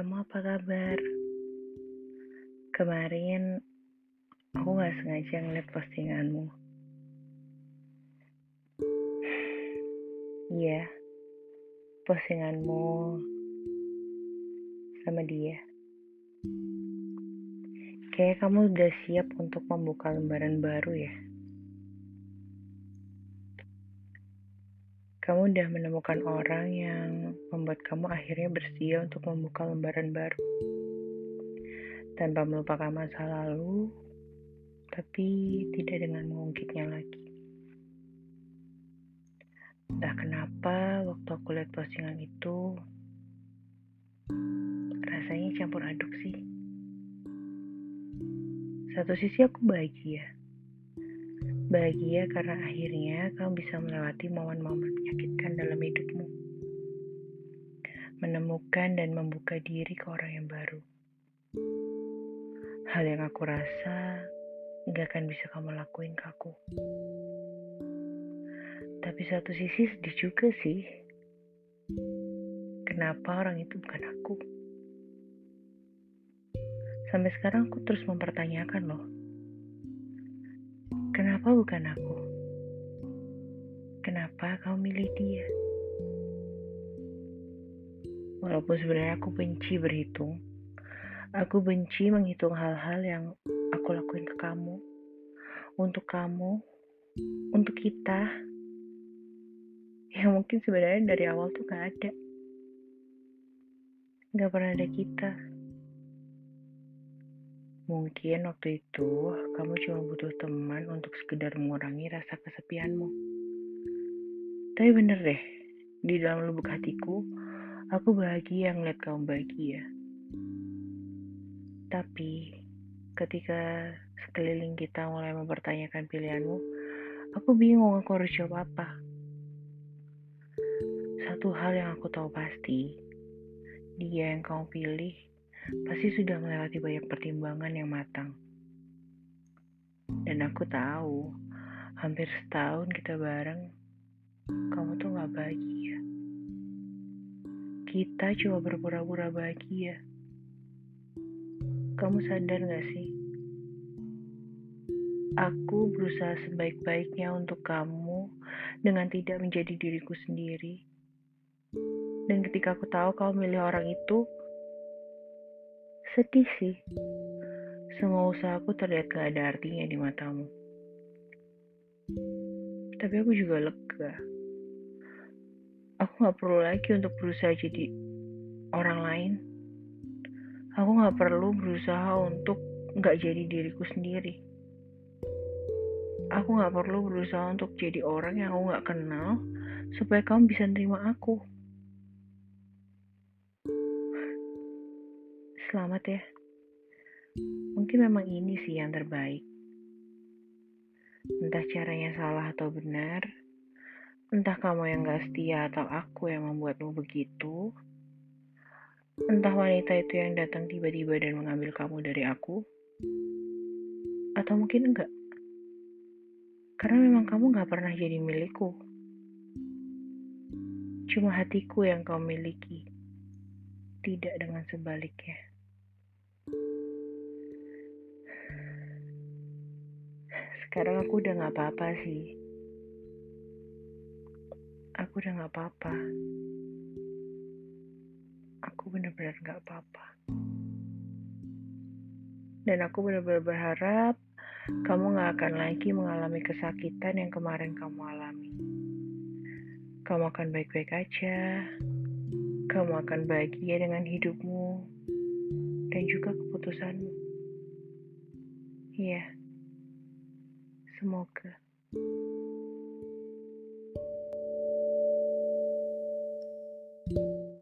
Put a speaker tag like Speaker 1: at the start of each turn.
Speaker 1: kamu apa kabar? Kemarin aku gak sengaja ngeliat postinganmu. Iya, postinganmu sama dia. Kayak kamu udah siap untuk membuka lembaran baru ya. Kamu udah menemukan orang yang membuat kamu akhirnya bersedia untuk membuka lembaran baru. Tanpa melupakan masa lalu, tapi tidak dengan mengungkitnya lagi. Entah kenapa waktu aku lihat postingan itu, rasanya campur aduk sih. Satu sisi aku bahagia, Bahagia karena akhirnya kamu bisa melewati momen-momen menyakitkan dalam hidupmu. Menemukan dan membuka diri ke orang yang baru. Hal yang aku rasa gak akan bisa kamu lakuin ke aku. Tapi satu sisi sedih juga sih. Kenapa orang itu bukan aku? Sampai sekarang aku terus mempertanyakan loh Kenapa bukan aku? Kenapa kau milih dia? Walaupun sebenarnya aku benci berhitung, aku benci menghitung hal-hal yang aku lakuin ke kamu, untuk kamu, untuk kita, yang mungkin sebenarnya dari awal tuh gak ada. Gak pernah ada kita. Mungkin waktu itu kamu cuma butuh teman untuk sekedar mengurangi rasa kesepianmu. Tapi bener deh, di dalam lubuk hatiku, aku bahagia ngeliat kamu bahagia. Tapi ketika sekeliling kita mulai mempertanyakan pilihanmu, aku bingung aku harus jawab apa. Satu hal yang aku tahu pasti, dia yang kamu pilih pasti sudah melewati banyak pertimbangan yang matang. Dan aku tahu, hampir setahun kita bareng, kamu tuh gak bahagia. Kita cuma berpura-pura bahagia. Kamu sadar gak sih? Aku berusaha sebaik-baiknya untuk kamu dengan tidak menjadi diriku sendiri. Dan ketika aku tahu kamu milih orang itu, Sedih sih. Semua usahaku terlihat gak ada artinya di matamu. Tapi aku juga lega. Aku gak perlu lagi untuk berusaha jadi orang lain. Aku gak perlu berusaha untuk gak jadi diriku sendiri. Aku gak perlu berusaha untuk jadi orang yang aku gak kenal supaya kamu bisa nerima aku. Selamat ya. Mungkin memang ini sih yang terbaik. Entah caranya salah atau benar, entah kamu yang gak setia atau aku yang membuatmu begitu, entah wanita itu yang datang tiba-tiba dan mengambil kamu dari aku, atau mungkin enggak. Karena memang kamu gak pernah jadi milikku. Cuma hatiku yang kau miliki, tidak dengan sebaliknya. Sekarang aku udah gak apa-apa sih. Aku udah gak apa-apa. Aku bener-bener gak apa-apa. Dan aku bener-bener berharap kamu gak akan lagi mengalami kesakitan yang kemarin kamu alami. Kamu akan baik-baik aja. Kamu akan bahagia dengan hidupmu dan juga keputusanmu. Iya. Semoga.